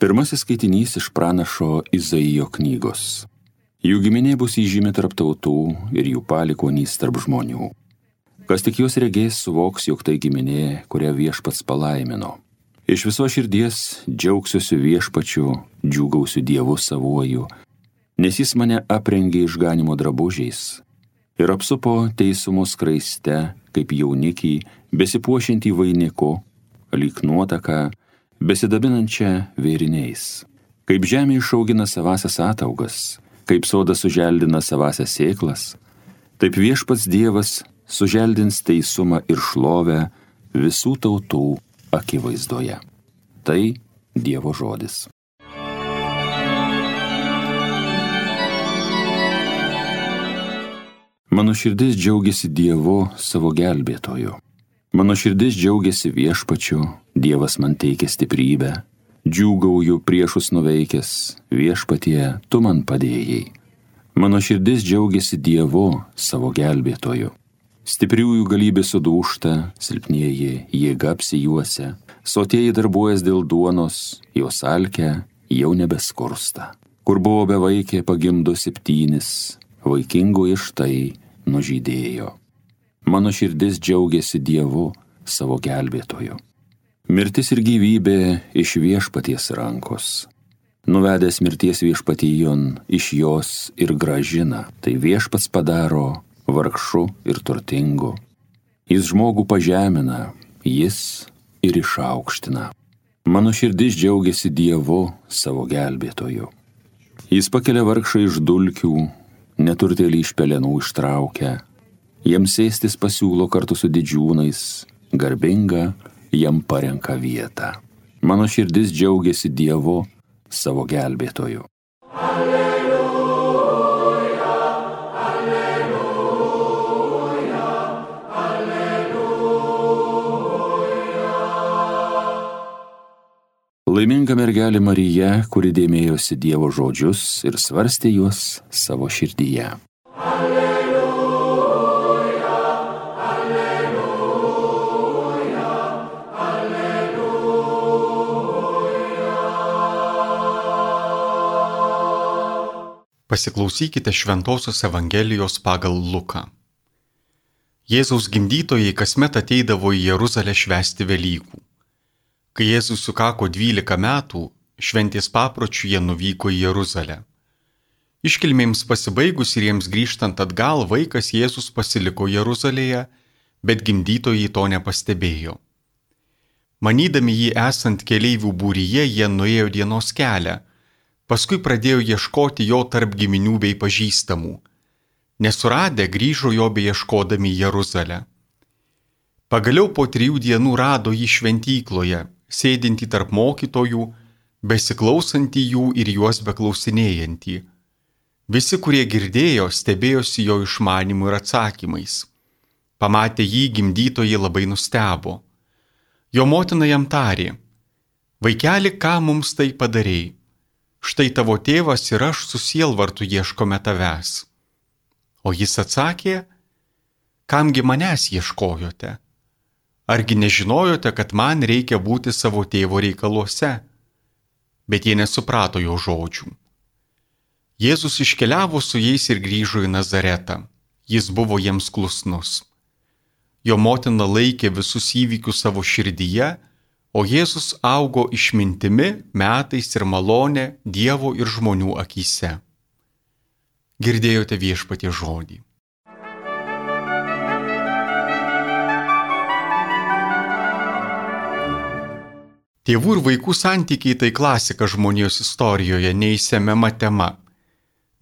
Pirmasis skaitinys iš pranašo Izaijo knygos. Jų giminė bus įžymė tarp tautų ir jų palikonys tarp žmonių. Kas tik juos regės, suvoks, jog tai giminė, kurią viešpats palaimino. Iš viso širdies džiaugsiuosi viešpačiu, džiūgausiu Dievu savuoju, nes jis mane aprengė išganimo drabužiais ir apsupo teisumo skraiste, kaip jaunikį, besipuošinti vainiku, lyg nuotaka, besidabinančią vėriniais. Kaip žemė išaugina savasias ataugas, kaip sodas suželdina savasias sėklas, taip viešpats Dievas suželdins teisumą ir šlovę visų tautų akivaizdoje. Tai Dievo žodis. Mano širdis džiaugiasi Dievu savo gelbėtoju. Mano širdis džiaugiasi viešpačiu, Dievas man teikia stiprybę, džiūgauju priešus nuveikęs, viešpatie, tu man padėjai. Mano širdis džiaugiasi Dievu, savo gelbėtoju. Stipriųjų galybė sudūšta, silpnieji jėga apsijuose, sotieji darbuojas dėl duonos, jos alkia jau nebeskursta. Kur buvo bevaikė pagimdo septynis, vaikingo iš tai nužydėjo mano širdis džiaugiasi Dievu, savo gelbėtoju. Mirtis ir gyvybė iš viešpaties rankos. Nuvedęs mirties viešpatyjon iš jos ir gražina, tai viešpats padaro vargšu ir turtingu. Jis žmogų pažemina, jis ir išaukština. Mano širdis džiaugiasi Dievu, savo gelbėtoju. Jis pakelia vargšą iš dulkių, neturtėlį iš pelenų ištraukia, jiems sėstis pasiūlo kartu su didžiūnais, garbinga jam parenka vietą. Mano širdis džiaugiasi Dievu, savo gelbėtoju. Alleluja, alleluja, alleluja. Laiminga mergelė Marija, kuri dėmėjosi Dievo žodžius ir svarstė juos savo širdyje. Pasiklausykite Šventojios Evangelijos pagal Luką. Jėzaus gimdytojai kasmet ateidavo į Jeruzalę švęsti Velykų. Kai Jėzus sukako 12 metų, šventės papročių jie nuvyko į Jeruzalę. Iškilmėms pasibaigus ir jiems grįžtant atgal, vaikas Jėzus pasiliko Jeruzalėje, bet gimdytojai to nepastebėjo. Manydami jį esant keleivių būryje, jie nuėjo dienos kelią Paskui pradėjo ieškoti jo tarp giminių bei pažįstamų. Nesuradę grįžo jo beieškodami Jeruzalę. Pagaliau po trijų dienų rado jį šventykloje, sėdintį tarp mokytojų, besiklausantį jų ir juos beklausinėjantį. Visi, kurie girdėjo, stebėjosi jo išmanimu ir atsakymais. Pamatę jį gimdytojai labai nustebo. Jo motina jam tarė, vaikeli, ką mums tai padarėjai? Štai tavo tėvas ir aš susielvartu ieškome tavęs. O jis atsakė, kamgi manęs ieškojote? Argi nežinojote, kad man reikia būti savo tėvo reikaluose? Bet jie nesuprato jo žodžių. Jėzus iškeliavo su jais ir grįžo į Nazaretą. Jis buvo jiems klusnus. Jo motina laikė visus įvykius savo širdyje o Jėzus augo išmintimi, metais ir malonė Dievo ir žmonių akise. Girdėjote viešpatie žodį. Tėvų ir vaikų santykiai tai klasika žmonijos istorijoje, neįsiemiama tema.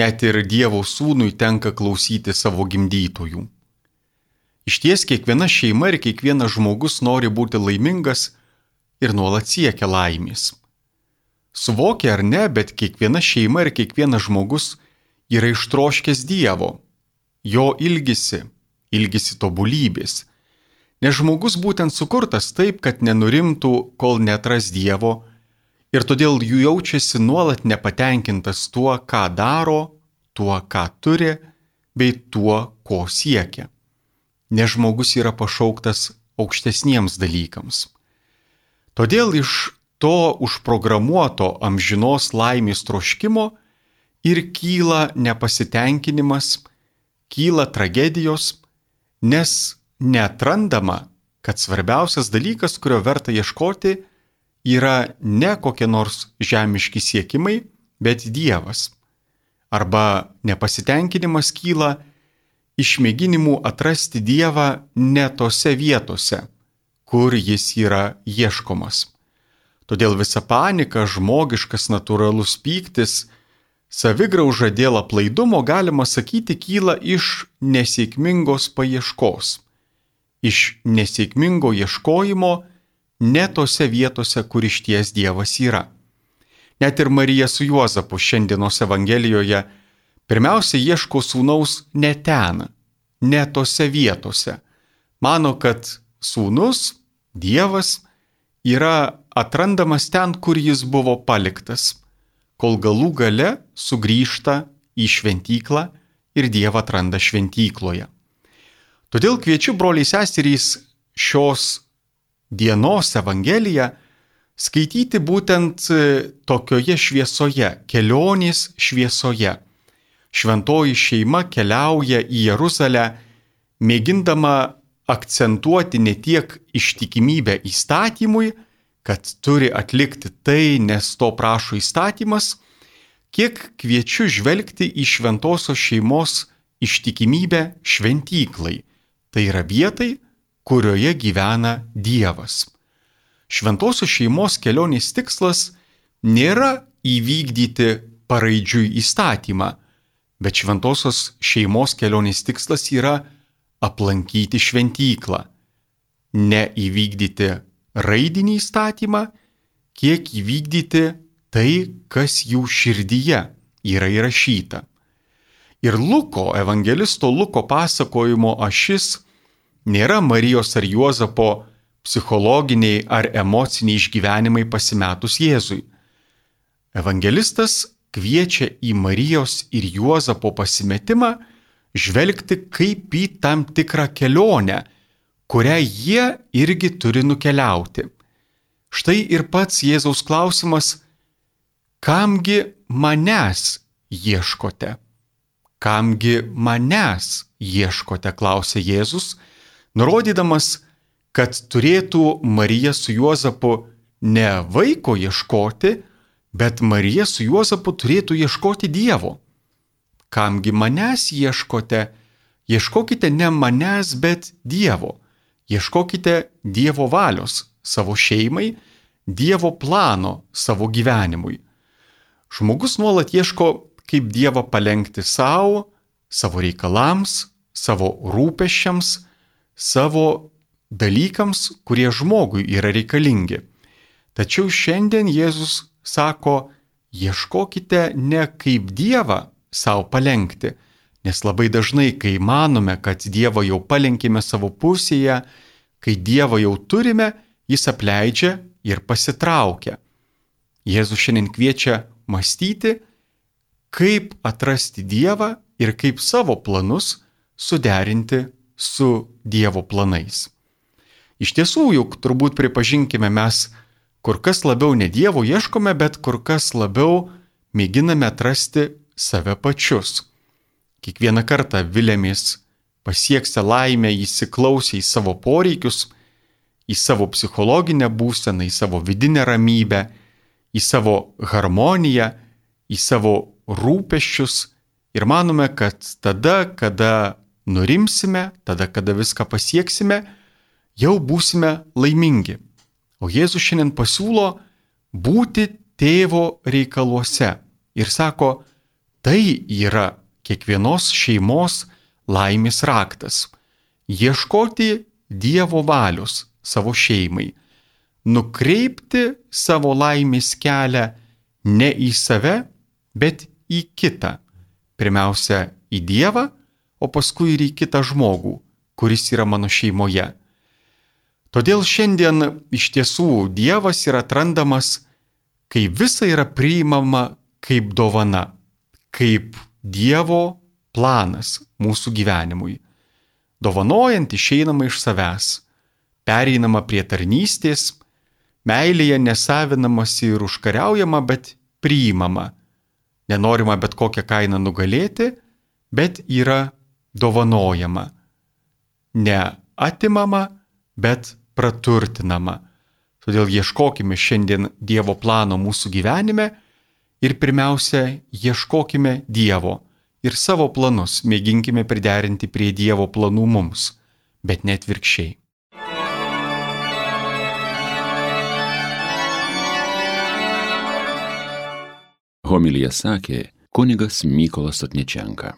Net ir Dievo sūnui tenka klausyti savo gimdytojų. Iš ties kiekviena šeima ir kiekvienas žmogus nori būti laimingas ir nuolat siekia laimės. Suvokia ar ne, bet kiekviena šeima ir kiekvienas žmogus yra ištroškęs Dievo, jo ilgisi, ilgisi tobulybės, nes žmogus būtent sukurtas taip, kad nenurimtų, kol netras Dievo ir todėl jų jaučiasi nuolat nepatenkintas tuo, ką daro, tuo, ką turi, bei tuo, ko siekia. Nes žmogus yra pašauktas aukštesniems dalykams. Todėl iš to užprogramuoto amžinos laimės troškimo ir kyla nepasitenkinimas, kyla tragedijos, nes netrandama, kad svarbiausias dalykas, kurio verta ieškoti, yra ne kokie nors žemiški siekimai, bet Dievas. Arba nepasitenkinimas kyla iš mėginimų atrasti Dievą ne tose vietose, kur jis yra ieškomas. Todėl visa panika, žmogiškas natūralus pyktis, savigrauža dėl aplaidumo, galima sakyti, kyla iš nesėkmingos paieškos. Iš nesėkmingo ieškojimo ne tose vietose, kur iš ties Dievas yra. Net ir Marija su Juozapu šiandienos Evangelijoje pirmiausia ieško sūnaus ne ten, ne tose vietose. Mano, kad sūnus, Dievas, yra atrandamas ten, kur jis buvo paliktas, kol galų gale sugrįžta į šventyklą ir Dievą atranda šventykloje. Todėl kviečiu broliai seserys šios dienos Evangeliją skaityti būtent tokioje šviesoje, kelionės šviesoje šventoji šeima keliauja į Jeruzalę, mėgindama akcentuoti ne tiek ištikimybę įstatymui, kad turi atlikti tai, nes to prašo įstatymas, kiek kviečiu žvelgti į šventosios šeimos ištikimybę šventyklai, tai yra vietai, kurioje gyvena Dievas. Šventosios šeimos kelionės tikslas nėra įvykdyti paraidžiui įstatymą, bet šventosios šeimos kelionės tikslas yra aplankyti šventyklą, ne įvykdyti raidinį įstatymą, kiek įvykdyti tai, kas jų širdyje yra įrašyta. Ir Luko, evangelisto Luko pasakojimo ašis nėra Marijos ar Juozapo psichologiniai ar emociniai išgyvenimai pasimetus Jėzui. Evangelistas kviečia į Marijos ir Juozapo pasimetimą žvelgti kaip į tam tikrą kelionę, kurią jie irgi turi nukeliauti. Štai ir pats Jėzaus klausimas, kamgi manęs ieškote? Kamgi manęs ieškote, klausė Jėzus, nurodydamas, kad turėtų Marija su Juozapu ne vaiko ieškoti, Bet Marija su Juozapu turėtų ieškoti Dievo. Kamgi manęs ieškote? Ieškokite ne manęs, bet Dievo. Ieškokite Dievo valios savo šeimai, Dievo plano savo gyvenimui. Žmogus nuolat ieško, kaip Dievą palengti savo, savo reikalams, savo rūpešiams, savo dalykams, kurie žmogui yra reikalingi. Tačiau šiandien Jėzus sako, ieškokite ne kaip Dievą savo palengti, nes labai dažnai, kai manome, kad Dievą jau palenkime savo pusėje, kai Dievą jau turime, jis apleidžia ir pasitraukia. Jėzus šiandien kviečia mąstyti, kaip atrasti Dievą ir kaip savo planus suderinti su Dievo planais. Iš tiesų, juk turbūt pripažinkime mes, kur kas labiau ne Dievo ieškome, bet kur kas labiau mėginame atrasti save pačius. Kiekvieną kartą vilėmės pasieksę laimę įsiklausę į savo poreikius, į savo psichologinę būseną, į savo vidinę ramybę, į savo harmoniją, į savo rūpeščius ir manome, kad tada, kada nurimsime, tada, kada viską pasieksime, jau būsime laimingi. O Jėzus šiandien pasiūlo būti tėvo reikaluose ir sako, tai yra kiekvienos šeimos laimės raktas - ieškoti Dievo valios savo šeimai, nukreipti savo laimės kelią ne į save, bet į kitą. Pirmiausia, į Dievą, o paskui ir į kitą žmogų, kuris yra mano šeimoje. Todėl šiandien iš tiesų Dievas yra atrandamas, kai visa yra priimama kaip dovana, kaip Dievo planas mūsų gyvenimui. Dovanojant išeinama iš savęs, pereinama prie tarnystės, Meilėje nesavinamasi ir užkariaujama, bet priimama. Nenorima bet kokią kainą nugalėti, bet yra dovanojama. Ne atimama, bet praturtinama. Todėl ieškokime šiandien Dievo plano mūsų gyvenime ir pirmiausia, ieškokime Dievo ir savo planus mėginkime priderinti prie Dievo planų mums, bet net virkščiai. Homilija sakė kunigas Mykolas Atnečenka.